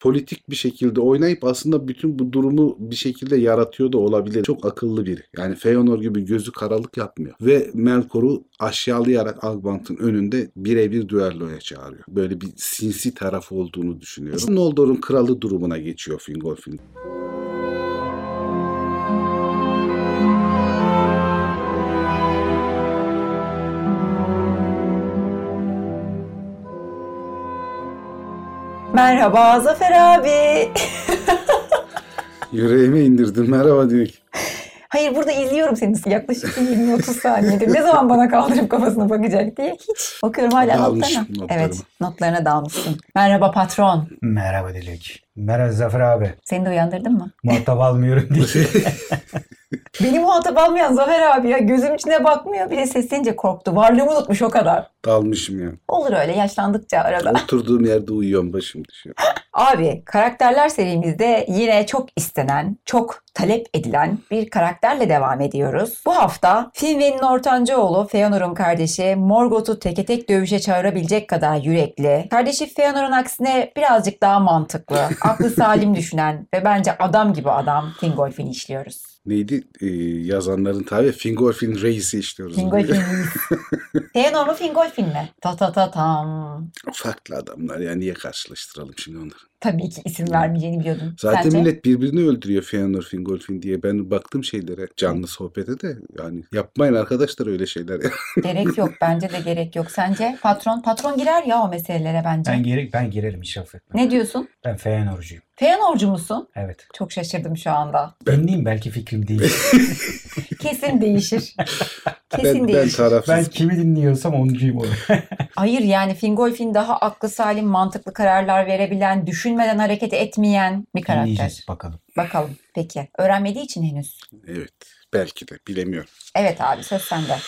politik bir şekilde oynayıp aslında bütün bu durumu bir şekilde yaratıyor da olabilir. Çok akıllı biri. Yani Feanor gibi gözü karalık yapmıyor. Ve Melkor'u aşağılayarak Agbant'ın önünde birebir düelloya çağırıyor. Böyle bir sinsi taraf olduğunu düşünüyorum. Noldor'un kralı durumuna geçiyor Fingolfin. Merhaba Zafer abi. Yüreğime indirdim. Merhaba Dilek. Hayır burada izliyorum seni yaklaşık 20-30 saniyedir. Ne zaman bana kaldırıp kafasına bakacak diye hiç. Bakıyorum hala Dalmışım notlarına. notlarıma. Evet notlarına dalmışsın. Merhaba patron. Merhaba Dilek. Merhaba Zafer abi. Seni de uyandırdın mı? Muhatap almıyorum diye. Beni muhatap almayan Zafer abi ya gözüm içine bakmıyor. Bir de seslenince korktu. Varlığımı unutmuş o kadar. Dalmışım ya. Olur öyle yaşlandıkça arada. Oturduğum yerde uyuyorum başım düşüyor. Abi karakterler serimizde yine çok istenen, çok talep edilen bir karakterle devam ediyoruz. Bu hafta Finwë'nin ortancaoğlu Feanor'un kardeşi Morgoth'u teke tek dövüşe çağırabilecek kadar yürekli, kardeşi Feanor'un aksine birazcık daha mantıklı, aklı salim düşünen ve bence adam gibi adam Fingolfin'i işliyoruz. Neydi? Ee, yazanların tabi Fingolfin reisi işliyoruz. Fingolfin? Feanor mu Fingolfin mi? Ta ta ta tam. Farklı adamlar ya niye karşılaştıralım şimdi onları? Tabii ki isim vermeyeceğini biliyordum. Zaten Sence? millet birbirini öldürüyor Fëanor Fingolfin diye. Ben baktım şeylere canlı sohbete de yani yapmayın arkadaşlar öyle şeyler. Gerek yok. Bence de gerek yok. Sence? Patron patron girer ya o meselelere bence. ben, gere ben girerim hiç affetmem. Ne diyorsun? Ben Feyenoord'cuyum. Feanorcu musun? Evet. Çok şaşırdım şu anda. Dinleyeyim belki fikrim değil. Kesin değişir. Kesin Ben, ben değişir. tarafsız. ben kimi dinliyorsam oncuyum onu. Hayır yani Fingolfin daha aklı salim, mantıklı kararlar verebilen, düşünmeden hareket etmeyen bir karakter. Dinleyeceğiz bakalım. Bakalım. Peki. Öğrenmediği için henüz. Evet belki de bilemiyorum. Evet abi söz sende.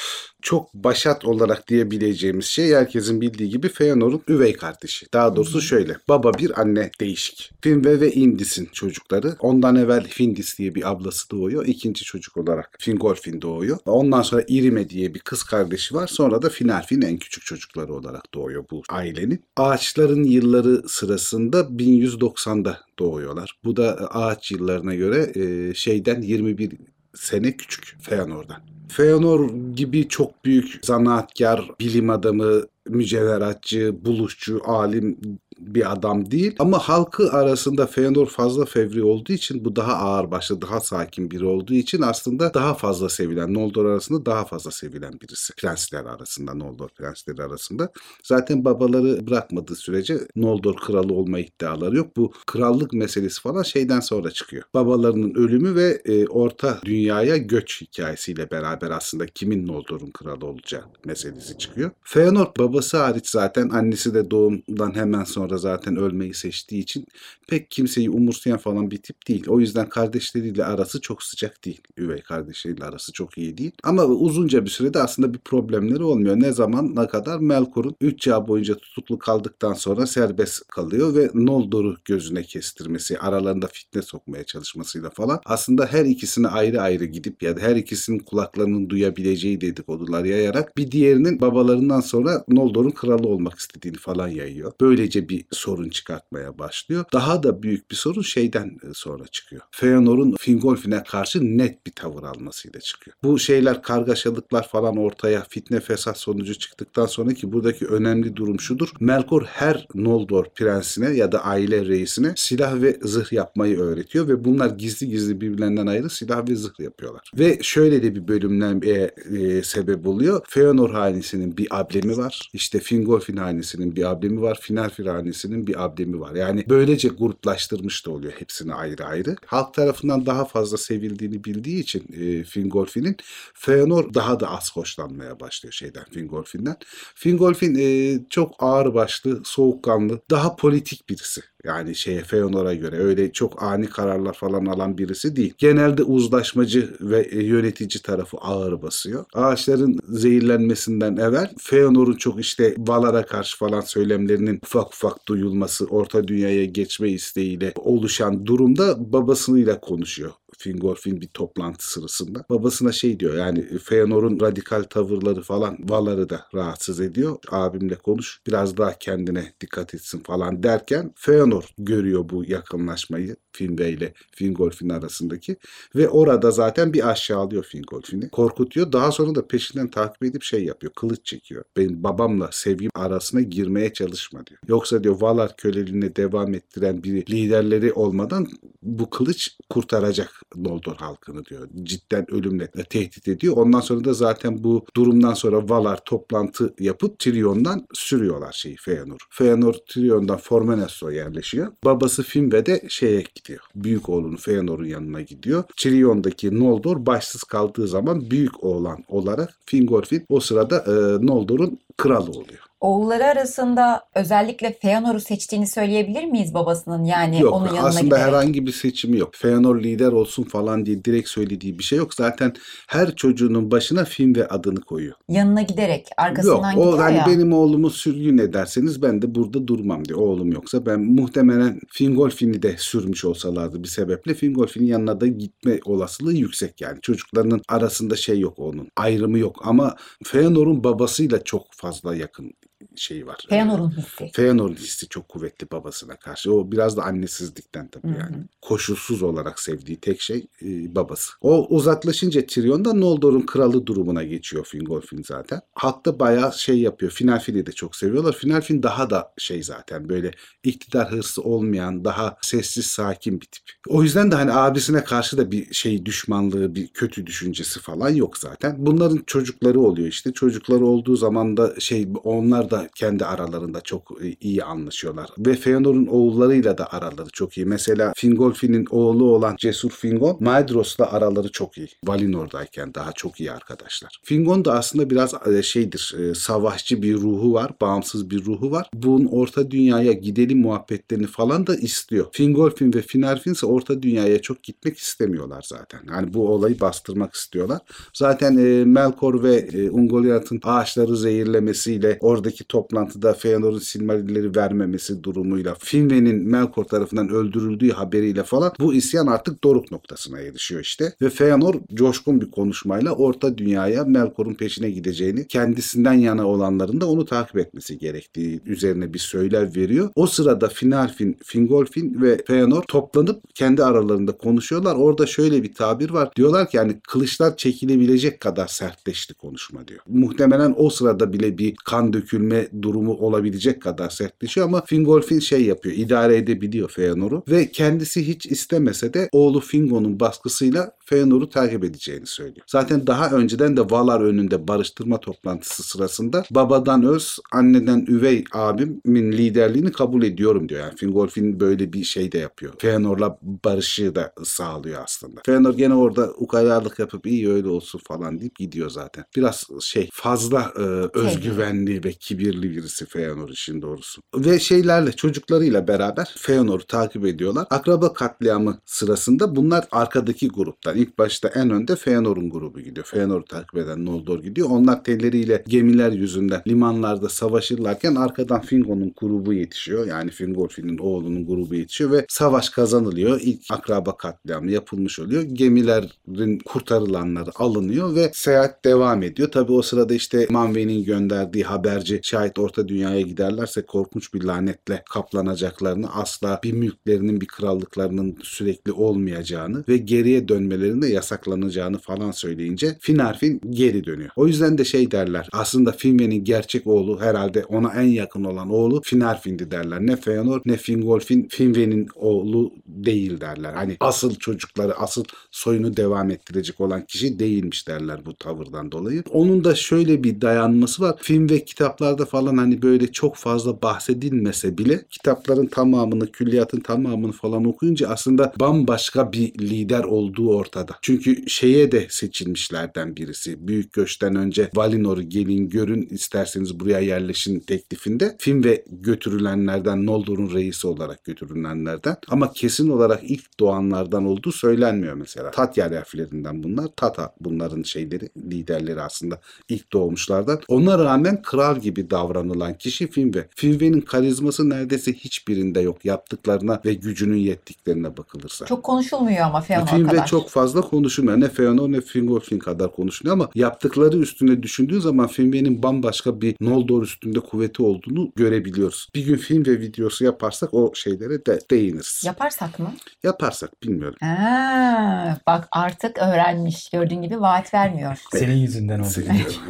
Çok başat olarak diyebileceğimiz şey herkesin bildiği gibi Feanor'un üvey kardeşi. Daha doğrusu şöyle. Baba bir anne değişik. Finve ve Indis'in çocukları. Ondan evvel Findis diye bir ablası doğuyor. İkinci çocuk olarak Fingolfin doğuyor. Ondan sonra Irime diye bir kız kardeşi var. Sonra da Finarfin en küçük çocukları olarak doğuyor bu ailenin. Ağaçların yılları sırasında 1190'da doğuyorlar. Bu da ağaç yıllarına göre e, şeyden 21 sene küçük Feanor'dan. Feanor gibi çok büyük zanaatkar, bilim adamı, mücevheratçı, buluşçu, alim bir adam değil. Ama halkı arasında Feanor fazla fevri olduğu için bu daha ağır başlı, daha sakin biri olduğu için aslında daha fazla sevilen, Noldor arasında daha fazla sevilen birisi. Prensler arasında, Noldor prensleri arasında. Zaten babaları bırakmadığı sürece Noldor kralı olma iddiaları yok. Bu krallık meselesi falan şeyden sonra çıkıyor. Babalarının ölümü ve e, orta dünyaya göç hikayesiyle beraber aslında kimin Noldor'un kralı olacağı meselesi çıkıyor. Feanor babası hariç zaten annesi de doğumdan hemen sonra zaten ölmeyi seçtiği için pek kimseyi umursayan falan bir tip değil. O yüzden kardeşleriyle arası çok sıcak değil. Üvey kardeşleriyle arası çok iyi değil. Ama uzunca bir sürede aslında bir problemleri olmuyor. Ne zaman ne kadar Melkor'un 3 yağ boyunca tutuklu kaldıktan sonra serbest kalıyor ve Noldor'u gözüne kestirmesi, aralarında fitne sokmaya çalışmasıyla falan aslında her ikisine ayrı ayrı gidip ya da her ikisinin kulaklarının duyabileceği dedikodular yayarak bir diğerinin babalarından sonra Noldor'un kralı olmak istediğini falan yayıyor. Böylece bir sorun çıkartmaya başlıyor. Daha da büyük bir sorun şeyden e, sonra çıkıyor. Feanor'un Fingolfin'e karşı net bir tavır almasıyla çıkıyor. Bu şeyler kargaşalıklar falan ortaya fitne fesat sonucu çıktıktan sonra ki buradaki önemli durum şudur. Melkor her Noldor prensine ya da aile reisine silah ve zırh yapmayı öğretiyor ve bunlar gizli gizli birbirlerinden ayrı silah ve zırh yapıyorlar. Ve şöyle de bir bölümlenmeye e, sebep oluyor. Feanor hanesinin bir ablemi var. İşte Fingolfin hanesinin bir ablemi var. Finarfir hanesinin bir ablemi var. Yani böylece gruplaştırmış da oluyor hepsini ayrı ayrı. Halk tarafından daha fazla sevildiğini bildiği için e, Fingolfin'in Feanor daha da az hoşlanmaya başlıyor şeyden Fingolfin'den. Fingolfin e, çok ağır başlı, soğukkanlı, daha politik birisi. Yani şeye Feanor'a göre öyle çok ani kararlar falan alan birisi değil. Genelde uzlaşmacı ve e, yönetici tarafı ağır basıyor. Ağaçların zehirlenmesinden evvel Feanor'un çok işte Valar'a karşı falan söylemlerinin ufak ufak duyulması, orta dünyaya geçme isteğiyle oluşan durumda babasıyla konuşuyor. Fingolfin bir toplantı sırasında. Babasına şey diyor yani Feanor'un radikal tavırları falan Valar'ı da rahatsız ediyor. Abimle konuş biraz daha kendine dikkat etsin falan derken Feanor görüyor bu yakınlaşmayı Finwë ile Fingolfin arasındaki ve orada zaten bir aşağılıyor Fingolfin'i. Korkutuyor. Daha sonra da peşinden takip edip şey yapıyor. Kılıç çekiyor. Benim babamla sevgim arasına girmeye çalışma diyor. Yoksa diyor Valar köleliğine devam ettiren bir liderleri olmadan bu kılıç kurtaracak Noldor halkını diyor. Cidden ölümle tehdit ediyor. Ondan sonra da zaten bu durumdan sonra Valar toplantı yapıp Tyrion'dan sürüyorlar şeyi Feanor. Feanor Tyrion'dan Formenas'a yerleşiyor. Babası Finwë de şeye gidiyor. Büyük oğlunu Feanor'un yanına gidiyor. Tyrion'daki Noldor başsız kaldığı zaman büyük oğlan olarak Fingolfin o sırada e, Noldor'un kralı oluyor. Oğulları arasında özellikle Feanor'u seçtiğini söyleyebilir miyiz babasının? Yani Yok onun yanına aslında giderek. herhangi bir seçimi yok. Feanor lider olsun falan diye direkt söylediği bir şey yok. Zaten her çocuğunun başına Finwë adını koyuyor. yanına giderek Yok arkasından o gidiyor hani ya. benim oğlumu sürgün ederseniz ben de burada durmam diyor. Oğlum yoksa ben muhtemelen Fingolfin'i de sürmüş olsalardı bir sebeple Fingolfin'in yanına da gitme olasılığı yüksek yani. Çocuklarının arasında şey yok onun. Ayrımı yok ama Feanor'un babasıyla çok fazla yakın şeyi var. Feanor'un hissi. Feanor'un hissi çok kuvvetli babasına karşı. O biraz da annesizlikten tabii Hı hı. yani. Koşulsuz olarak sevdiği tek şey e, babası. O uzaklaşınca Tyrion da Noldor'un kralı durumuna geçiyor Fingolfin zaten. Halkta bayağı şey yapıyor. Finalfin'i de çok seviyorlar. Finalfin daha da şey zaten böyle iktidar hırsı olmayan, daha sessiz sakin bir tip. O yüzden de hani abisine karşı da bir şey düşmanlığı, bir kötü düşüncesi falan yok zaten. Bunların çocukları oluyor işte. Çocukları olduğu zaman da şey onlar da kendi aralarında çok e, iyi anlaşıyorlar. Ve Feanor'un oğullarıyla da araları çok iyi. Mesela Fingolfin'in oğlu olan Cesur Fingon, Maedros'la araları çok iyi. Valinor'dayken daha çok iyi arkadaşlar. Fingon da aslında biraz e, şeydir, e, savaşçı bir ruhu var, bağımsız bir ruhu var. Bunun orta dünyaya gidelim muhabbetlerini falan da istiyor. Fingolfin ve Finarfin ise orta dünyaya çok gitmek istemiyorlar zaten. Yani bu olayı bastırmak istiyorlar. Zaten Melkor ve Ungoliath'ın ağaçları zehirlemesiyle oradaki toplantıda Feanor'un Silmarilleri vermemesi durumuyla Finwë'nin Melkor tarafından öldürüldüğü haberiyle falan bu isyan artık doruk noktasına erişiyor işte. Ve Feanor coşkun bir konuşmayla orta dünyaya Melkor'un peşine gideceğini, kendisinden yana olanların da onu takip etmesi gerektiği üzerine bir söylev veriyor. O sırada Finarfin, Fingolfin ve Feanor toplanıp kendi aralarında konuşuyorlar. Orada şöyle bir tabir var. Diyorlar ki yani kılıçlar çekilebilecek kadar sertleşti konuşma diyor. Muhtemelen o sırada bile bir kan dökülme durumu olabilecek kadar sertleşiyor ama Fingolfin şey yapıyor. idare edebiliyor Feanor'u ve kendisi hiç istemese de oğlu Fingon'un baskısıyla Feanor'u takip edeceğini söylüyor. Zaten daha önceden de Valar önünde barıştırma toplantısı sırasında babadan öz, anneden üvey abimin liderliğini kabul ediyorum diyor. Yani Fingolfin böyle bir şey de yapıyor. Feanor'la barışı da sağlıyor aslında. Feanor gene orada ukalalık yapıp iyi öyle olsun falan deyip gidiyor zaten. Biraz şey fazla e, özgüvenli ve kibirli birisi Feanor işin doğrusu. Ve şeylerle çocuklarıyla beraber Feanor'u takip ediyorlar. Akraba katliamı sırasında bunlar arkadaki gruptan. İlk başta en önde Feanor'un grubu gidiyor. Feanor'u takip eden Noldor gidiyor. Onlar telleriyle gemiler yüzünden limanlarda savaşırlarken arkadan Fingon'un grubu yetişiyor. Yani Fingolfin'in oğlunun grubu yetişiyor ve savaş kazanılıyor. İlk akraba katliamı yapılmış oluyor. Gemilerin kurtarılanları alınıyor ve seyahat devam ediyor. Tabi o sırada işte Manwë'nin gönderdiği haberci şayet orta dünyaya giderlerse korkunç bir lanetle kaplanacaklarını asla bir mülklerinin bir krallıklarının sürekli olmayacağını ve geriye dönmelerinde yasaklanacağını falan söyleyince Finarfin geri dönüyor. O yüzden de şey derler aslında Finwë'nin gerçek oğlu herhalde ona en yakın olan oğlu Finarfin'di derler. Ne Feanor ne Fingolfin Finwë'nin oğlu değil derler. Hani asıl çocukları asıl soyunu devam ettirecek olan kişi değilmiş derler bu tavırdan dolayı. Onun da şöyle bir dayanması var. Film ve kitaplarda falan hani böyle çok fazla bahsedilmese bile kitapların tamamını, külliyatın tamamını falan okuyunca aslında bambaşka bir lider olduğu ortaya ortada. Çünkü şeye de seçilmişlerden birisi. Büyük göçten önce Valinor'u gelin görün isterseniz buraya yerleşin teklifinde film ve götürülenlerden Noldor'un reisi olarak götürülenlerden ama kesin olarak ilk doğanlardan olduğu söylenmiyor mesela. Tatyar elflerinden bunlar. Tata bunların şeyleri liderleri aslında ilk doğmuşlardan. Ona rağmen kral gibi davranılan kişi Finve. Finve'nin karizması neredeyse hiçbirinde yok. Yaptıklarına ve gücünün yettiklerine bakılırsa. Çok konuşulmuyor ama Feanor Finve kadar. çok fazla konuşulmuyor. Ne Feanor ne Fingolfin kadar konuşuluyor ama yaptıkları üstüne düşündüğün zaman Finve'nin bambaşka bir Noldor üstünde kuvveti olduğunu görebiliyoruz. Bir gün Finve videosu yaparsak o şeylere de değiniriz. Yaparsak mı? Yaparsak bilmiyorum. Ha, bak artık öğrenmiş. Gördüğün gibi vaat vermiyor. Senin yüzünden oldu.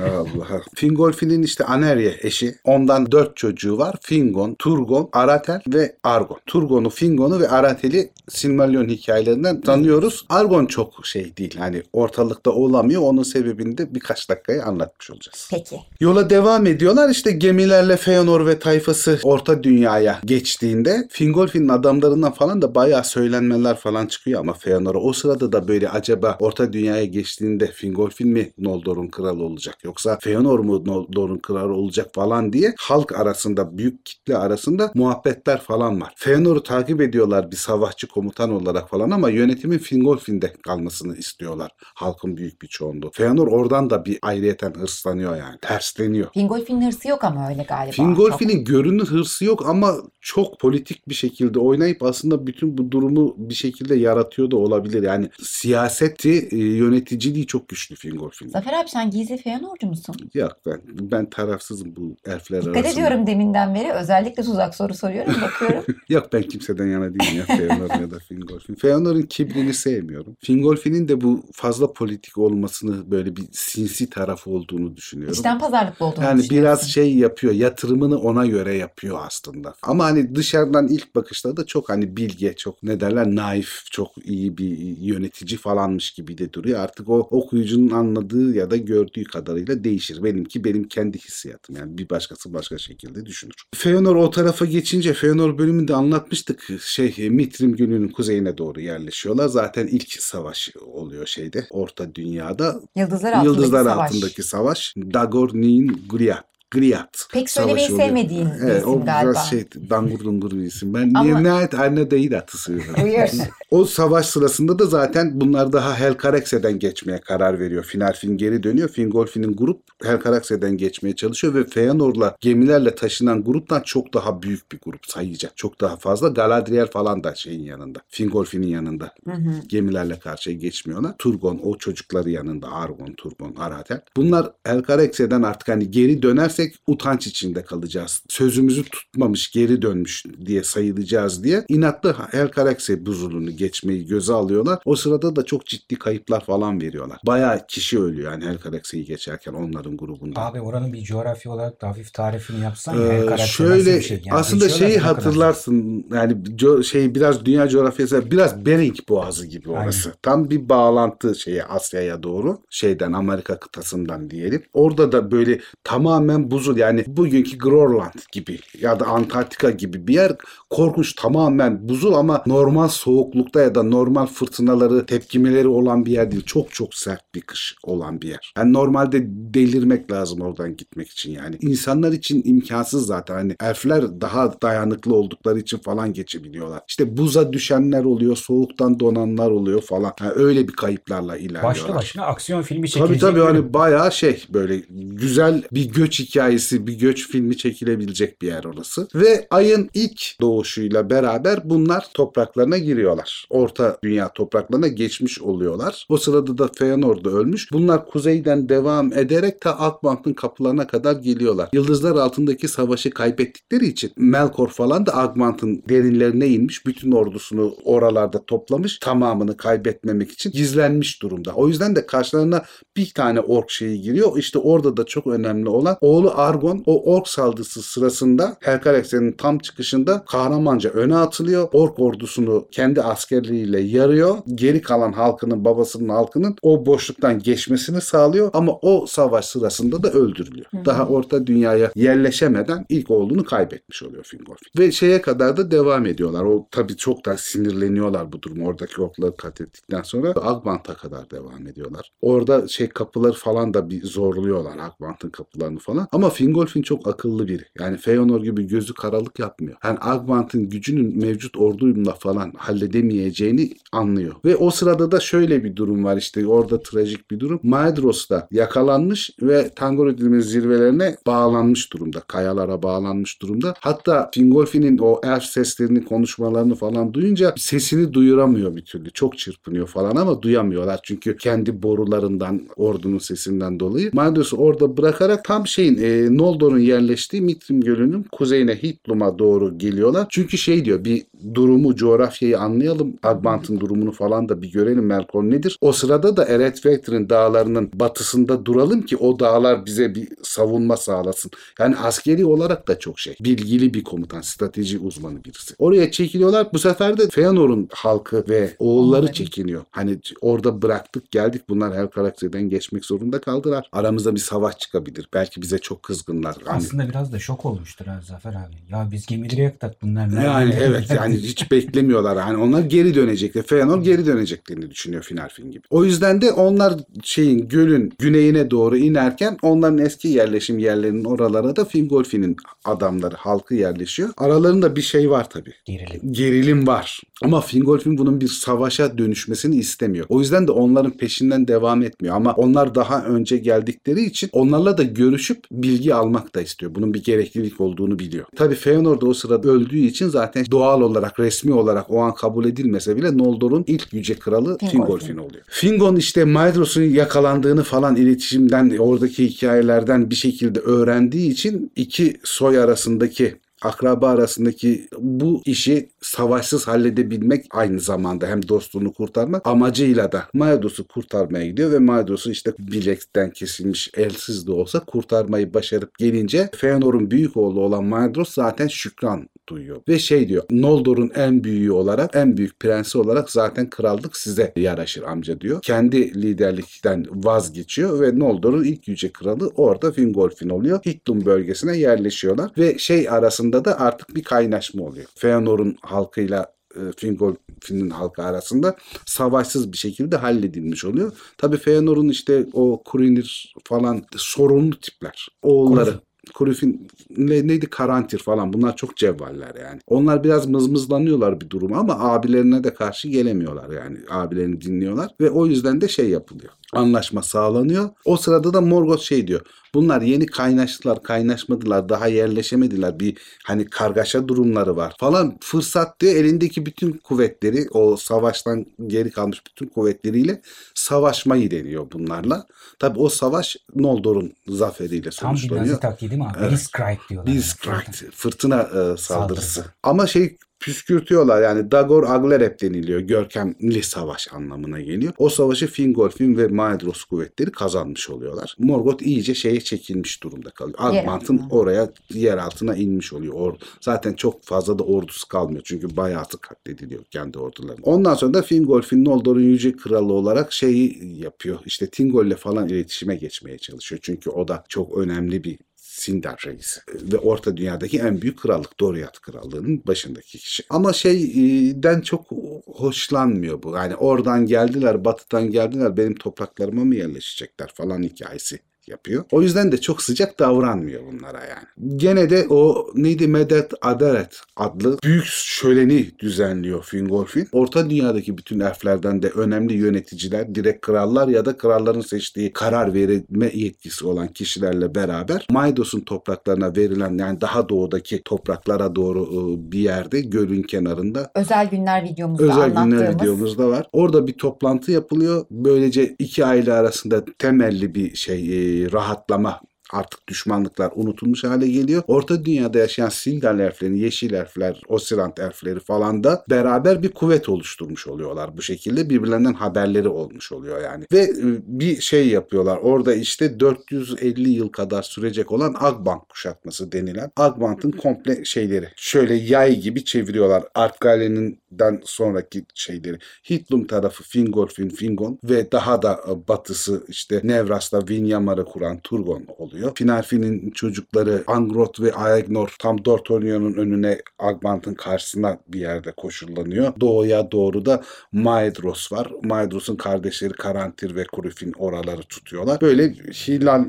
Allah. Fingolfin'in işte Anerye eşi. Ondan dört çocuğu var. Fingon, Turgon, Aratel ve Argon. Turgon'u, Fingon'u ve Aratel'i Silmarillion hikayelerinden tanıyoruz. Argon çok şey değil. Hani ortalıkta olamıyor. Onun sebebini de birkaç dakikaya anlatmış olacağız. Peki. Yola devam ediyorlar. İşte gemilerle Feanor ve tayfası Orta Dünya'ya geçtiğinde Fingolfin'in adamlarından falan da bayağı söylenmeler falan çıkıyor ama Feanor'a o sırada da böyle acaba Orta Dünya'ya geçtiğinde Fingolfin mi Noldor'un kralı olacak yoksa Feanor mu Noldor'un kralı olacak falan diye halk arasında büyük kitle arasında muhabbetler falan var. Feanor'u takip ediyorlar bir savaşçı komutan olarak falan ama yönetimin Fingolfin'de kalmasını istiyorlar. Halkın büyük bir çoğunluğu. Feanor oradan da bir ayrıyeten hırslanıyor yani. Tersleniyor. Fingolfin'in hırsı yok ama öyle galiba. Fingolfin'in görünür hırsı yok ama çok politik bir şekilde oynayıp aslında bütün bu durumu bir şekilde yaratıyor da olabilir. Yani siyaseti, e, yöneticiliği çok güçlü Fingolfin'in. Zafer abi sen gizli Feanor'cu musun? Yok ben ben tarafsızım bu elfler Dikkat arasında. ediyorum deminden beri. Özellikle tuzak soru soruyorum. Bakıyorum. Yok ben kimseden yana değilim ya Feanor ya da Fingolfin. Feanor'un kibrini sevmiyorum. Fingolfin'in de bu fazla politik olmasını böyle bir sinsi tarafı olduğunu düşünüyorum. İçten pazarlıklı olduğunu Yani biraz şey yapıyor, yatırımını ona göre yapıyor aslında. Ama hani dışarıdan ilk bakışta da çok hani bilge, çok ne derler naif, çok iyi bir yönetici falanmış gibi de duruyor. Artık o okuyucunun anladığı ya da gördüğü kadarıyla değişir. Benimki benim kendi hissiyatım. Yani bir başkası başka şekilde düşünür. Feanor o tarafa geçince Feanor bölümünde anlatmıştık. Şey Mitrim Gölü'nün kuzeyine doğru yerleşiyorlar. Zaten ilk savaş oluyor şeyde. Orta Dünyada Yıldızlar altındaki Yıldızlar savaş. altındaki savaş. Dagornin Griat. Griat. Pek söylemeyi oluyor. sevmediğin bir Evet, isim o galiba. biraz şey dangur dungur bir isim. Ben Ama- nihayet haline değil atısı. Buyur. o savaş sırasında da zaten bunlar daha Helcaraxe'den geçmeye karar veriyor. Finarfin geri dönüyor. Fingolfin'in grup Helcaraxe'den geçmeye çalışıyor ve Feanor'la gemilerle taşınan gruptan çok daha büyük bir grup sayıca. Çok daha fazla. Galadriel falan da şeyin yanında. Fingolfin'in yanında. Hı hı. Gemilerle karşıya geçmiyorlar. Turgon o çocukları yanında. Argon, Turgon, Aratel. Bunlar Helcaraxe'den artık hani geri dönersek utanç içinde kalacağız. Sözümüzü tutmamış geri dönmüş diye sayılacağız diye inatlı Helcaraxe buzulunu geçmeyi göze alıyorlar. O sırada da çok ciddi kayıplar falan veriyorlar. Bayağı kişi ölüyor yani Helcaraxe'yi geçerken onların grubunda. Abi oranın bir coğrafya olarak da hafif tarifini yapsan Ee, karakter şöyle bir şey? Yani aslında şeyi hatırlarsın yani şey biraz dünya coğrafyası biraz Bering Boğazı gibi orası. Tam bir bağlantı şeyi Asya'ya doğru şeyden Amerika kıtasından diyelim. Orada da böyle tamamen buzul yani bugünkü Grönland gibi ya da Antarktika gibi bir yer korkunç tamamen buzul ama normal soğuklukta ya da normal fırtınaları tepkimeleri olan bir yer değil. Çok çok sert bir kış olan bir yer. Yani normalde delirmek lazım oradan gitmek için yani. İnsanlar için imkansız zaten. Hani elfler daha dayanıklı oldukları için falan geçebiliyorlar. İşte buza düşenler oluyor, soğuktan donanlar oluyor falan. Yani öyle bir kayıplarla ilerliyorlar. Başlı başına aksiyon filmi Tabii çekilecek. tabii bölüm. hani bayağı şey böyle güzel bir göç hikayesi, bir göç filmi çekilebilecek bir yer orası. Ve ayın ilk doğuşuyla beraber bunlar topraklarına giriyorlar. Orta dünya topraklarına geçmiş oluyorlar. O sırada da Feanor da ölmüş. Bunlar kuzeyden devam ederek ta Akbank'ın kapılarına kadar geliyorlar. Yıldızlar altındaki savaşı kaybettikleri için Melkor falan da Agmant'ın derinlerine inmiş. Bütün ordusunu oralarda toplamış. Tamamını kaybetmemek için gizlenmiş durumda. O yüzden de karşılarına bir tane ork şeyi giriyor. İşte orada da çok önemli olan oğlu oğlu Argon o ork saldırısı sırasında Helcalex'in tam çıkışında kahramanca öne atılıyor. Ork ordusunu kendi askerleriyle yarıyor. Geri kalan halkının babasının halkının o boşluktan geçmesini sağlıyor ama o savaş sırasında da öldürülüyor. Daha orta dünyaya yerleşemeden ilk oğlunu kaybetmiş oluyor Fingolfin. Ve şeye kadar da devam ediyorlar. O tabii çok da sinirleniyorlar bu durum. Oradaki orkları katlettikten sonra Agbant'a kadar devam ediyorlar. Orada şey kapıları falan da bir zorluyorlar Agbant'ın kapılarını falan. Ama Fingolfin çok akıllı biri. Yani Feanor gibi gözü karalık yapmıyor. Yani Agbant'ın gücünün mevcut orduyla falan halledemeyeceğini anlıyor. Ve o sırada da şöyle bir durum var işte orada trajik bir durum. Maedros da yakalanmış ve Tangorodil'in zirvelerine bağlanmış durumda. Kayalara bağlanmış durumda. Hatta Fingolfin'in o elf seslerini konuşmalarını falan duyunca sesini duyuramıyor bir türlü. Çok çırpınıyor falan ama duyamıyorlar. Çünkü kendi borularından ordunun sesinden dolayı. Maedros'u orada bırakarak tam şeyin e, Noldor'un yerleştiği Mitrim Gölü'nün kuzeyine Hitlum'a doğru geliyorlar. Çünkü şey diyor bir durumu, coğrafyayı anlayalım. Agbant'ın durumunu falan da bir görelim Melkor nedir? O sırada da Eretveltrin dağlarının batısında duralım ki o dağlar bize bir savunma sağlasın. Yani askeri olarak da çok şey. Bilgili bir komutan, strateji uzmanı birisi. Oraya çekiliyorlar. Bu sefer de Feanor'un halkı ve oğulları çekiniyor. Hani orada bıraktık geldik bunlar her karakterden geçmek zorunda kaldılar. Aramızda bir savaş çıkabilir. Belki bize çok kızgınlar. Hani Aslında biraz da şok olmuştur ha Zafer abi. Ya biz gemileri yaktık bunlar. yani evet yani diye. hiç beklemiyorlar. Hani onlar geri dönecekler. Feanor geri döneceklerini düşünüyor final film gibi. O yüzden de onlar şeyin gölün güneyine doğru inerken onların eski yerleşim yerlerinin oralara da Fingolfin'in adamları, halkı yerleşiyor. Aralarında bir şey var tabii. Gerilim. Gerilim var. Ama Fingolfin bunun bir savaşa dönüşmesini istemiyor. O yüzden de onların peşinden devam etmiyor. Ama onlar daha önce geldikleri için onlarla da görüşüp bilgi almak da istiyor. Bunun bir gereklilik olduğunu biliyor. Tabii Feanor da o sırada öldüğü için zaten doğal olarak, resmi olarak o an kabul edilmese bile Noldor'un ilk yüce kralı Fingolfin. Fingolfin oluyor. Fingon işte Maedros'un yakalandığını falan iletişimden, oradaki hikayelerden bir şekilde öğrendiği için iki soy arasındaki akraba arasındaki bu işi savaşsız halledebilmek aynı zamanda hem dostluğunu kurtarmak amacıyla da Maedos'u kurtarmaya gidiyor ve Maedos'u işte bilekten kesilmiş elsiz de olsa kurtarmayı başarıp gelince Feanor'un büyük oğlu olan Maedros zaten şükran duyuyor. Ve şey diyor Noldor'un en büyüğü olarak en büyük prensi olarak zaten krallık size yaraşır amca diyor. Kendi liderlikten vazgeçiyor ve Noldor'un ilk yüce kralı orada Fingolfin oluyor. Hittlum bölgesine yerleşiyorlar ve şey arasında da artık bir kaynaşma oluyor. Feanor'un halkıyla e, Fingolfin'in halkı arasında savaşsız bir şekilde halledilmiş oluyor. Tabii Feanor'un işte o Kurinir falan sorunlu tipler. Oğulları. Kurifin ne, neydi Karantir falan bunlar çok cevvaller yani. Onlar biraz mızmızlanıyorlar bir durum ama abilerine de karşı gelemiyorlar yani. Abilerini dinliyorlar ve o yüzden de şey yapılıyor. Anlaşma sağlanıyor. O sırada da Morgoth şey diyor. Bunlar yeni kaynaştılar, kaynaşmadılar, daha yerleşemediler. Bir hani kargaşa durumları var falan. Fırsat diyor elindeki bütün kuvvetleri, o savaştan geri kalmış bütün kuvvetleriyle savaşmayı deniyor bunlarla. Tabi o savaş Noldor'un zaferiyle Tam bir sonuçlanıyor. nazi taktiği değil mi abi? Evet. Blitzkrieg diyorlar. Blitzkrieg, fırtına e, saldırısı. Saldırısı. Ama şey püskürtüyorlar yani Dagor Aglereb deniliyor. Görkemli savaş anlamına geliyor. O savaşı Fingolfin ve Maedhros kuvvetleri kazanmış oluyorlar. Morgoth iyice şeye çekilmiş durumda kalıyor. Agmant'ın oraya yer altına inmiş oluyor. Or zaten çok fazla da ordusu kalmıyor. Çünkü bayağı katlediliyor kendi ordularını. Ondan sonra da Fingolfin Noldor'un yüce kralı olarak şeyi yapıyor. İşte Tingol'le falan iletişime geçmeye çalışıyor. Çünkü o da çok önemli bir Sindar reisi ve Orta Dünya'daki en büyük krallık Doriath krallığının başındaki kişi. Ama şeyden çok hoşlanmıyor bu. Yani oradan geldiler, batıdan geldiler, benim topraklarıma mı yerleşecekler falan hikayesi yapıyor. O yüzden de çok sıcak davranmıyor bunlara yani. Gene de o neydi Medet Aderet adlı büyük şöleni düzenliyor Fingolfin. Orta dünyadaki bütün elflerden de önemli yöneticiler, direkt krallar ya da kralların seçtiği karar verme yetkisi olan kişilerle beraber Maydos'un topraklarına verilen yani daha doğudaki topraklara doğru e, bir yerde gölün kenarında Özel günler videomuzda Özel günler videomuzda var. Orada bir toplantı yapılıyor. Böylece iki aile arasında temelli bir şey e, rahatlama artık düşmanlıklar unutulmuş hale geliyor. Orta dünyada yaşayan Sindar elfleri, Yeşil elfler, Osirant elfleri falan da beraber bir kuvvet oluşturmuş oluyorlar bu şekilde. Birbirlerinden haberleri olmuş oluyor yani. Ve e, bir şey yapıyorlar. Orada işte 450 yıl kadar sürecek olan Agbant kuşatması denilen Agbant'ın komple şeyleri şöyle yay gibi çeviriyorlar. Arkgalen'inden sonraki şeyleri. Hitlum tarafı Fingolfin, Fingon ve daha da batısı işte Nevras'ta Vinyamar'ı kuran Turgon oluyor. Finarfin'in çocukları Angrot ve Aegnor tam Dortonion'un önüne Agbant'ın karşısına bir yerde koşullanıyor. Doğuya doğru da Maedros var. Maedros'un kardeşleri Karantir ve Kurufin oraları tutuyorlar. Böyle hilal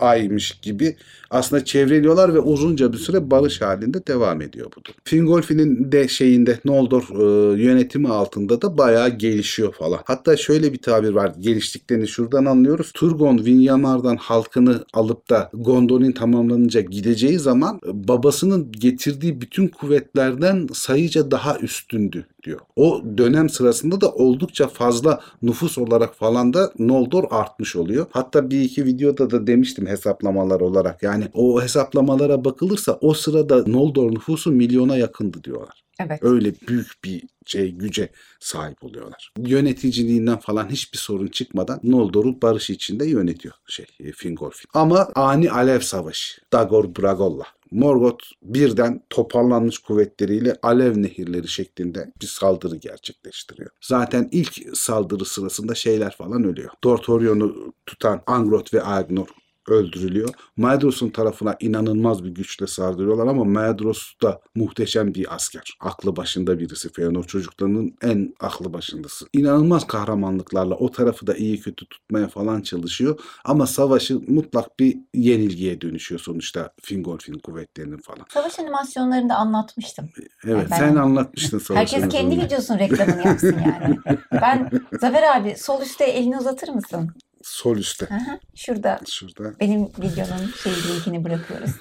aymış gibi aslında çevreliyorlar ve uzunca bir süre barış halinde devam ediyor bu durum. Fingolfin'in de şeyinde Noldor e, yönetimi altında da bayağı gelişiyor falan. Hatta şöyle bir tabir var. Geliştiklerini şuradan anlıyoruz. Turgon Vinyamar'dan halkını alıp da Gondolin tamamlanınca gideceği zaman babasının getirdiği bütün kuvvetlerden sayıca daha üstündü diyor. O dönem sırasında da oldukça fazla nüfus olarak falan da Noldor artmış oluyor. Hatta bir iki videoda da demiştim hesaplamalar olarak. Yani o hesaplamalara bakılırsa o sırada Noldor nüfusu milyona yakındı diyorlar. Evet. Öyle büyük bir şey güce sahip oluyorlar. Yöneticiliğinden falan hiçbir sorun çıkmadan Noldor'u barış içinde yönetiyor şey e, Fingolfin. Ama ani alev savaşı Dagor Bragolla Morgoth birden toparlanmış kuvvetleriyle alev nehirleri şeklinde bir saldırı gerçekleştiriyor. Zaten ilk saldırı sırasında şeyler falan ölüyor. Dorthorion'u tutan Angrot ve Aegnor öldürülüyor. Maedros'un tarafına inanılmaz bir güçle sardırıyorlar ama Maedros da muhteşem bir asker. Aklı başında birisi. Feanor çocuklarının en aklı başındası. İnanılmaz kahramanlıklarla o tarafı da iyi kötü tutmaya falan çalışıyor. Ama savaşı mutlak bir yenilgiye dönüşüyor sonuçta Fingolfin kuvvetlerinin falan. Savaş animasyonlarında anlatmıştım. Evet Ben- sen anlatmıştın savaşı. Herkes kendi videosunun reklamını yapsın yani. Ben Zafer abi sol üstte elini uzatır mısın? Sol üstte. Aha, Şurada Şurada. benim videonun şey linkini bırakıyoruz.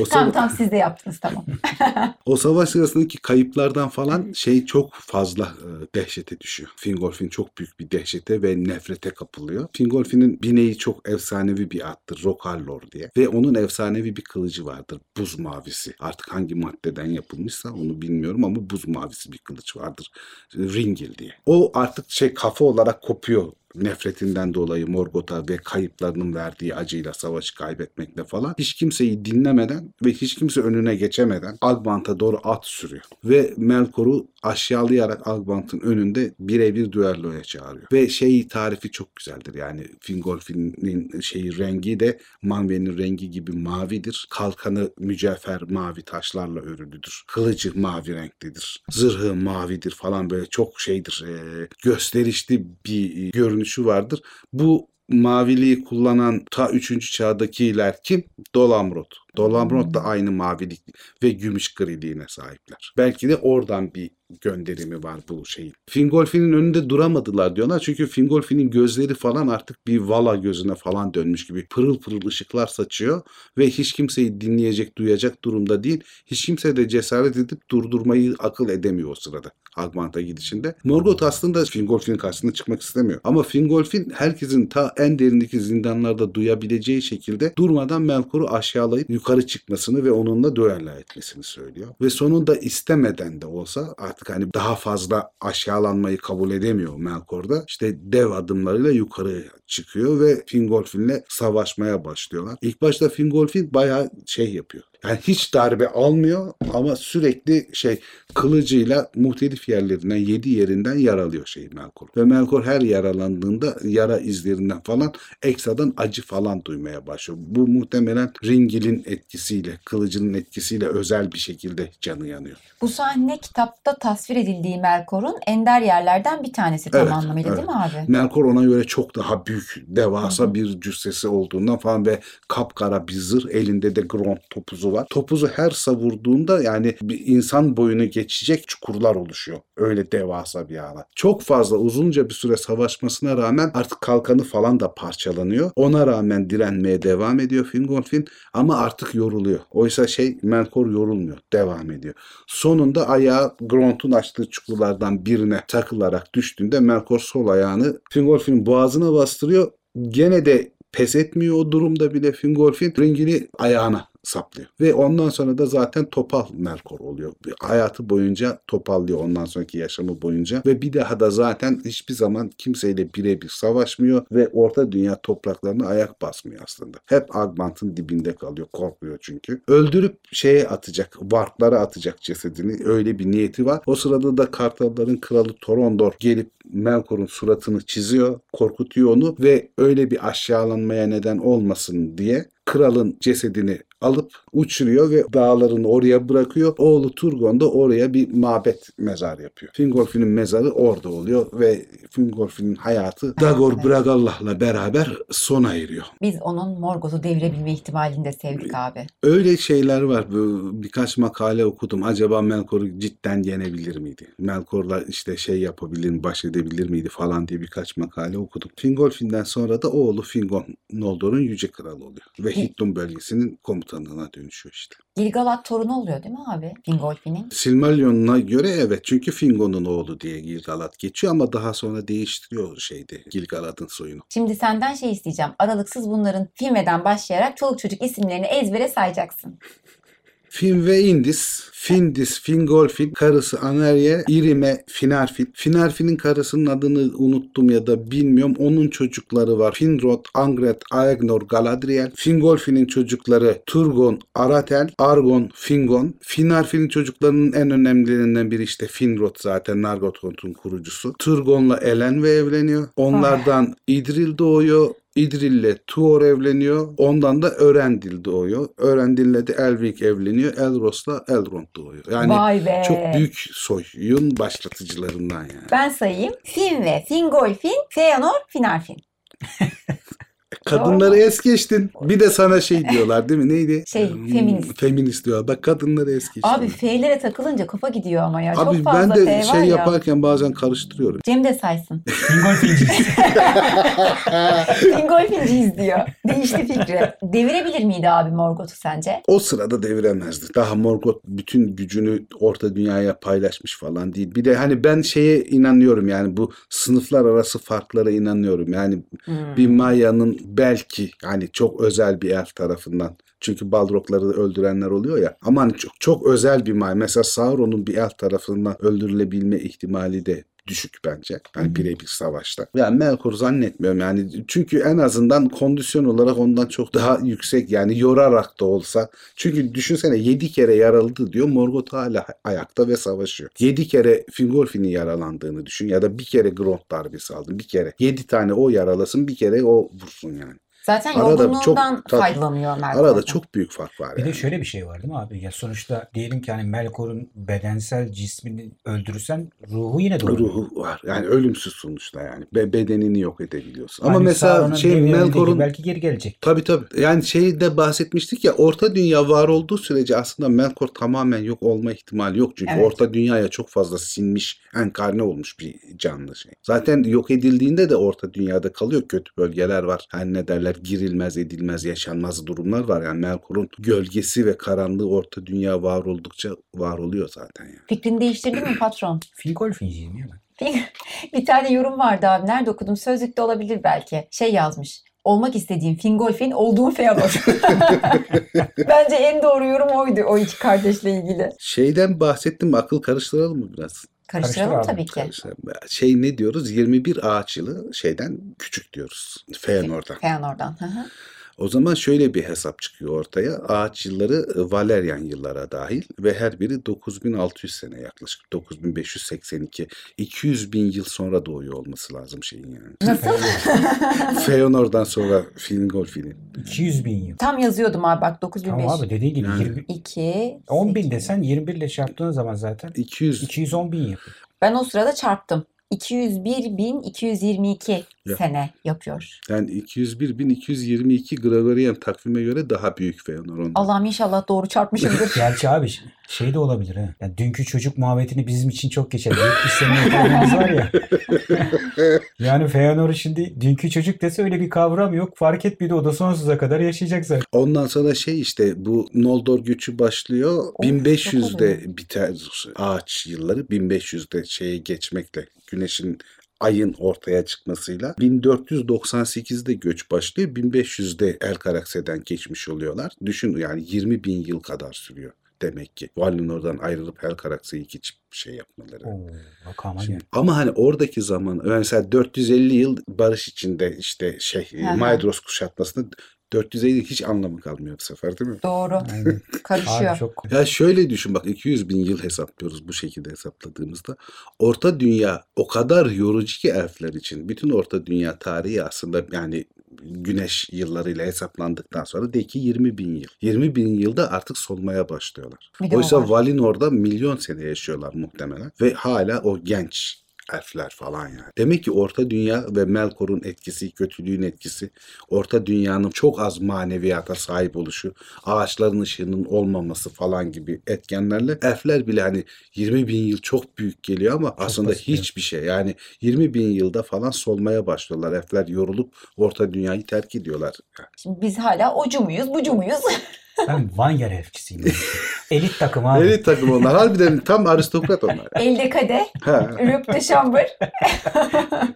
O, sava- tamam siz de yaptınız tamam. o savaş sırasındaki kayıplardan falan şey çok fazla e, dehşete düşüyor. Fingolfin çok büyük bir dehşete ve nefrete kapılıyor. Fingolfin'in bineği çok efsanevi bir attır. Rokallor diye. Ve onun efsanevi bir kılıcı vardır. Buz mavisi. Artık hangi maddeden yapılmışsa onu bilmiyorum ama buz mavisi bir kılıç vardır. Ringil diye. O artık şey kafa olarak kopuyor nefretinden dolayı Morgoth'a ve kayıplarının verdiği acıyla savaşı kaybetmekle falan hiç kimseyi dinlemeden ve hiç kimse önüne geçemeden Agbant'a doğru at sürüyor. Ve Melkor'u aşağılayarak Agbant'ın önünde birebir düelloya çağırıyor. Ve şey tarifi çok güzeldir yani Fingolfin'in şeyi rengi de Manwë'nin rengi gibi mavidir. Kalkanı mücevher mavi taşlarla örülüdür. Kılıcı mavi renklidir. Zırhı mavidir falan böyle çok şeydir. e, gösterişli bir görünüşü vardır. Bu maviliği kullanan ta 3. çağdakiler kim? Dolamrot. Dolamrot da aynı mavilik ve gümüş griliğine sahipler. Belki de oradan bir gönderimi var bu şeyin. Fingolfin'in önünde duramadılar diyorlar. Çünkü Fingolfin'in gözleri falan artık bir vala gözüne falan dönmüş gibi pırıl pırıl ışıklar saçıyor ve hiç kimseyi dinleyecek, duyacak durumda değil. Hiç kimse de cesaret edip durdurmayı akıl edemiyor o sırada. Agmant'a gidişinde. Morgoth aslında Fingolfin'in karşısına çıkmak istemiyor. Ama Fingolfin herkesin ta en derindeki zindanlarda duyabileceği şekilde durmadan Melkor'u aşağılayıp yukarı çıkmasını ve onunla düello etmesini söylüyor. Ve sonunda istemeden de olsa artık hani daha fazla aşağılanmayı kabul edemiyor Melkor'da. İşte dev adımlarıyla yukarı çıkıyor ve Fingolfin'le savaşmaya başlıyorlar. İlk başta Fingolfin bayağı şey yapıyor. Yani hiç darbe almıyor ama sürekli şey kılıcıyla muhtelif yerlerinden, yedi yerinden yaralıyor şey Melkor. Ve Melkor her yaralandığında yara izlerinden falan ekstradan acı falan duymaya başlıyor. Bu muhtemelen Ringil'in etkisiyle, kılıcının etkisiyle özel bir şekilde canı yanıyor. Bu sahne kitapta tasvir edildiği Melkor'un ender yerlerden bir tanesi tam Evet, anlamıyla evet. değil mi abi? Melkor ona göre çok daha büyük, devasa bir cüssesi olduğundan falan ve kapkara bir zırh, elinde de Grond topuzu var. Topuzu her savurduğunda yani bir insan boyunu geçecek çukurlar oluşuyor. Öyle devasa bir alan. Çok fazla uzunca bir süre savaşmasına rağmen artık kalkanı falan da parçalanıyor. Ona rağmen direnmeye devam ediyor Fingolfin ama artık yoruluyor. Oysa şey Melkor yorulmuyor. Devam ediyor. Sonunda ayağı Grond'un açtığı çukurlardan birine takılarak düştüğünde Melkor sol ayağını Fingolfin'in boğazına bastırıyor. Gene de pes etmiyor o durumda bile Fingolfin ringini ayağına saplıyor. Ve ondan sonra da zaten topal Melkor oluyor. Hayatı boyunca topallıyor ondan sonraki yaşamı boyunca. Ve bir daha da zaten hiçbir zaman kimseyle birebir savaşmıyor ve Orta Dünya topraklarına ayak basmıyor aslında. Hep Agmant'ın dibinde kalıyor. Korkuyor çünkü. Öldürüp şeye atacak, Varklara atacak cesedini. Öyle bir niyeti var. O sırada da Kartalların kralı Torondor gelip Melkor'un suratını çiziyor, korkutuyor onu ve öyle bir aşağılanmaya neden olmasın diye kralın cesedini alıp uçuruyor ve dağlarını oraya bırakıyor. Oğlu Turgon da oraya bir mabet mezar yapıyor. Fingolfin'in mezarı orada oluyor ve Fingolfin'in hayatı Dagor Evet. Bragallah'la beraber sona eriyor. Biz onun Morgoth'u devirebilme ihtimalini de sevdik abi. Öyle şeyler var. Birkaç makale okudum. Acaba Melkor'u cidden yenebilir miydi? Melkor'la işte şey yapabilir mi, baş edebilir miydi falan diye birkaç makale okudum. Fingolfin'den sonra da oğlu Fingon Noldor'un yüce kralı oluyor. Ve Hittum bölgesinin komutanına dönüşüyor işte. Gilgalad torunu oluyor değil mi abi? Fingolfin'in. Silmarillion'a göre evet çünkü Fingon'un oğlu diye Gilgalad geçiyor ama daha sonra değiştiriyor şeydi Gilgalad'ın soyunu. Şimdi senden şey isteyeceğim. Aralıksız bunların filmeden başlayarak çoluk çocuk isimlerini ezbere sayacaksın. Fin ve Indis, Findis, Fingolfin, karısı Anerye, İrime, Finarfin. Finarfin'in karısının adını unuttum ya da bilmiyorum. Onun çocukları var. Finrod, Angret, Aegnor, Galadriel. Fingolfin'in çocukları Turgon, Aratel, Argon, Fingon. Finarfin'in çocuklarının en önemlilerinden biri işte Finrod zaten Nargothrond'un kurucusu. Turgon'la Elenve evleniyor. Onlardan İdril doğuyor. İdril'le Tuor evleniyor. Ondan da Örendil doğuyor. Örendil'le de Elric evleniyor. Elros'la Elrond doğuyor. Yani Vay be. çok büyük soyun başlatıcılarından yani. Ben sayayım. Fin ve Fingolfin, Feanor, Finarfin. Kadınları es geçtin. Bir de sana şey diyorlar değil mi? Neydi? Şey, Hmm, feminist. Feminist diyor. Bak kadınları es geçtin. Abi F'lere takılınca kafa gidiyor ama ya. Abi Çok fazla ben F de var şey ya. yaparken bazen karıştırıyorum. Cem de saysın. Fingolfinci. Fingolfinciyiz diyor. Değişti fikri. Devirebilir miydi abi Morgoth'u sence? O sırada deviremezdi. Daha Morgoth bütün gücünü Orta Dünya'ya paylaşmış falan değil. Bir de hani ben şeye inanıyorum yani bu sınıflar arası farklara inanıyorum. Yani Hmm. bir Maya'nın belki hani çok özel bir elf tarafından çünkü Balrogları öldürenler oluyor ya. Aman çok çok özel bir Maya. Mesela Sauron'un bir elf tarafından öldürülebilme ihtimali de düşük bence. Yani birebir savaşta. Yani Melkor zannetmiyorum yani. Çünkü en azından kondisyon olarak ondan çok daha yüksek yani yorarak da olsa. Çünkü düşünsene 7 kere yaraladı diyor. Morgoth hala ayakta ve savaşıyor. 7 kere Fingolfin'in yaralandığını düşün ya da bir kere Grond darbesi aldın. Bir kere. 7 tane o yaralasın bir kere o vursun yani. Zaten Arada yorgunluğundan çok- tabii. faydalanıyor Melkor'dan. Arada çok büyük fark var Bir yani. de şöyle bir şey var değil mi abi? Ya sonuçta diyelim ki hani Melkor'un bedensel cismini öldürürsen ruhu yine doğru. ruhu var. Yani ölümsüz sonuçta yani. Be- bedenini yok edebiliyorsun. Ama Hani mesela şey Melkor'un belki geri gelecek. Tabii tabii. Yani şeyde bahsetmiştik ya Orta Dünya var olduğu sürece aslında Melkor tamamen yok olma ihtimali yok. Çünkü Evet. Orta Dünya'ya çok fazla sinmiş, enkarne olmuş bir canlı şey. Zaten yok edildiğinde de Orta Dünya'da kalıyor. Kötü bölgeler var. Hani ne derler girilmez, edilmez, yaşanmaz durumlar var. Yani Melkor'un gölgesi ve karanlığı Orta Dünya var oldukça var oluyor zaten yani. Fikrini değiştirdin mi patron? Fingolfinciyim ya ben. bir tane yorum vardı abi. Nerede okudum? Sözlükte olabilir belki. Şey yazmış. Olmak istediğim Fingolfin, olduğum Feanor. Bence en doğru yorum oydu o iki kardeşle ilgili. Şeyden bahsettim? Akıl karıştıralım mı biraz? Karıştıralım Karıştır abi, tabii ki. Karıştıralım. Şey ne diyoruz? 21 ağaç yılı şeyden küçük diyoruz. Feanor'dan. Feanor'dan. Hı hı. O zaman şöyle bir hesap çıkıyor ortaya. Ağaç yılları e, Valerian yıllara dahil ve her biri 9600 sene yaklaşık. 9582. 200 bin yıl sonra doğuyor olması lazım şeyin yani. Nasıl? Feanor'dan sonra Fingolfin'in. 200 bin yıl. Tam yazıyordum abi bak 9005. Tamam abi dediğin gibi Yani. 20, 2 10 bin desen 21 ile çarptığın zaman zaten 200 210 bin yapıyor. Ben o sırada çarptım. 201.222 Ya. sene yapıyor. yani 201 bin 222 Gregorian takvime göre daha büyük Feanor ondan. Allah'ım inşallah doğru çarpmışımdır. Gerçi abi şey de olabilir ha. Yani dünkü çocuk muhabbetini bizim için çok geçer. 70 sene var ya. yani Feanor şimdi dünkü çocuk dese öyle bir kavram yok. Fark etmedi o da sonsuza kadar yaşayacak zaten. Ondan sonra şey işte bu Noldor göçü başlıyor. Of, 1500'de bakalım. biter ağaç yılları. 1500'de şeye geçmekle güneşin ayın ortaya çıkmasıyla 1498'de göç başlıyor. 1500'de El Karakse'den geçmiş oluyorlar. Düşün yani 20 bin yıl kadar sürüyor demek ki. Valinor'dan ayrılıp El Karakse'yi geçip şey yapmaları. Oo, rakama Şimdi- ama hani oradaki zaman mesela 450 yıl barış içinde işte şey hı. Maedros kuşatmasında 450 yıl hiç anlamı kalmıyor bu sefer değil mi? Doğru. Aynen. Karışıyor. Abi çok Ya şöyle düşün bak 200 bin yıl hesaplıyoruz bu şekilde hesapladığımızda. Orta Dünya o kadar yorucu ki elfler için. Bütün Orta Dünya tarihi aslında yani güneş yıllarıyla hesaplandıktan sonra de ki 20 bin yıl. 20 bin yılda artık solmaya başlıyorlar. Oysa. Valinor'da milyon sene yaşıyorlar muhtemelen. Ve hala o genç elfler falan yani. Demek ki Orta Dünya ve Melkor'un etkisi, kötülüğün etkisi, Orta Dünya'nın çok az maneviyata sahip oluşu, ağaçların ışığının olmaması falan gibi etkenlerle elfler bile hani 20 bin yıl çok büyük geliyor ama aslında basit, hiçbir şey. Yani 20 bin yılda falan solmaya başlıyorlar. Elfler yorulup Orta Dünya'yı terk ediyorlar. Şimdi biz hala ocu muyuz, bucu muyuz? ben Vanyar elfçisiyim. ben. Elit takım abi. Elit takım onlar. Harbiden tam aristokrat onlar. Elde kadeh, rüp de şambır.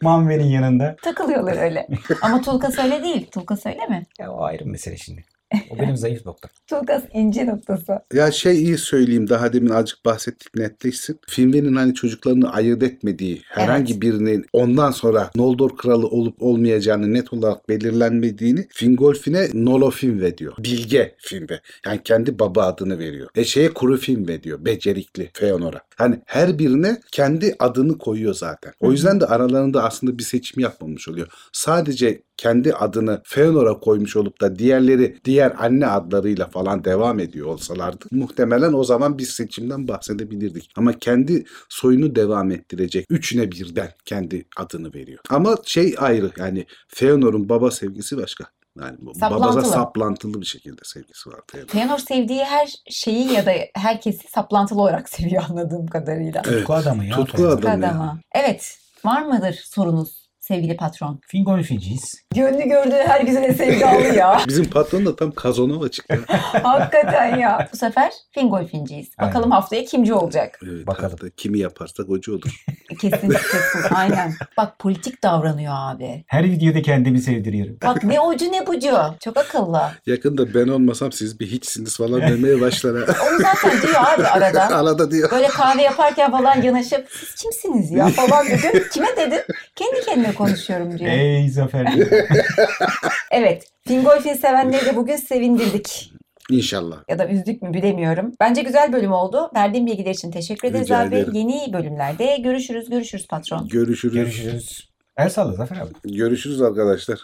Manver'in yanında. Takılıyorlar öyle. Ama Tulkas öyle değil. Tulkas öyle mi? Ya o ayrı mesele şimdi. O benim zayıf noktam. Tulkas ince noktası. Ya şey iyi söyleyeyim daha demin azıcık bahsettik netleşsin. Finwë'nin hani çocuklarını ayırt etmediği herhangi birinin ondan sonra Noldor kralı olup olmayacağını net olarak belirlenmediğini Fingolfin'e Nolo Finwë diyor. Bilge Finwë. Yani kendi baba adını veriyor. E şeye Kuru Finwë diyor. Becerikli Feanor'a. Hani her birine kendi adını koyuyor zaten. O yüzden de aralarında aslında bir seçim yapmamış oluyor. Sadece kendi adını Feanor'a koymuş olup da diğerleri diğer anne adlarıyla falan devam ediyor olsalardı muhtemelen o zaman bir seçimden bahsedebilirdik. Ama kendi soyunu devam ettirecek üçüne birden kendi adını veriyor. Ama şey ayrı yani Feanor'un baba sevgisi başka. Yani babaza Saplantılı. saplantılı bir şekilde sevgisi var Feanor. Feanor sevdiği her şeyi ya da herkesi saplantılı olarak seviyor anladığım kadarıyla. Evet. Tutku adamı ya. Tutku adamı. Adama. Evet. Var mıdır sorunuz sevgili patron? Fingolfinciyiz. Gönlü gördüğü her güzele sevgi alıyor ya. Bizim patron da tam Kazanova çıktı. Hakikaten ya. Bu sefer Fingolfinciyiz. Bakalım haftaya kimci olacak? Evet, Bakalım. hafta kimi yaparsak hoca olur. Kesin kesin. Aynen. Bak politik davranıyor abi. Her videoda kendimi sevdiriyorum. Bak ne ucu ne bucu. Çok akıllı. Yakında ben olmasam siz bir hiçsiniz falan demeye başlar ha. Onu zaten diyor abi arada. Arada diyor. Böyle kahve yaparken falan yanaşıp siz kimsiniz ya falan dedim. Kime dedim? Kendi kendime konuşuyorum diyor. Ey Zafer. Evet. Fingolfin sevenleri de bugün sevindirdik. İnşallah. Ya da üzdük mü bilemiyorum. Bence güzel bölüm oldu. Verdiğim bilgiler için teşekkür ederiz Rica abi. ederim. Yeni bölümlerde görüşürüz. Görüşürüz patron. Görüşürüz. Görüşürüz. El salla Zafer abi. Görüşürüz arkadaşlar.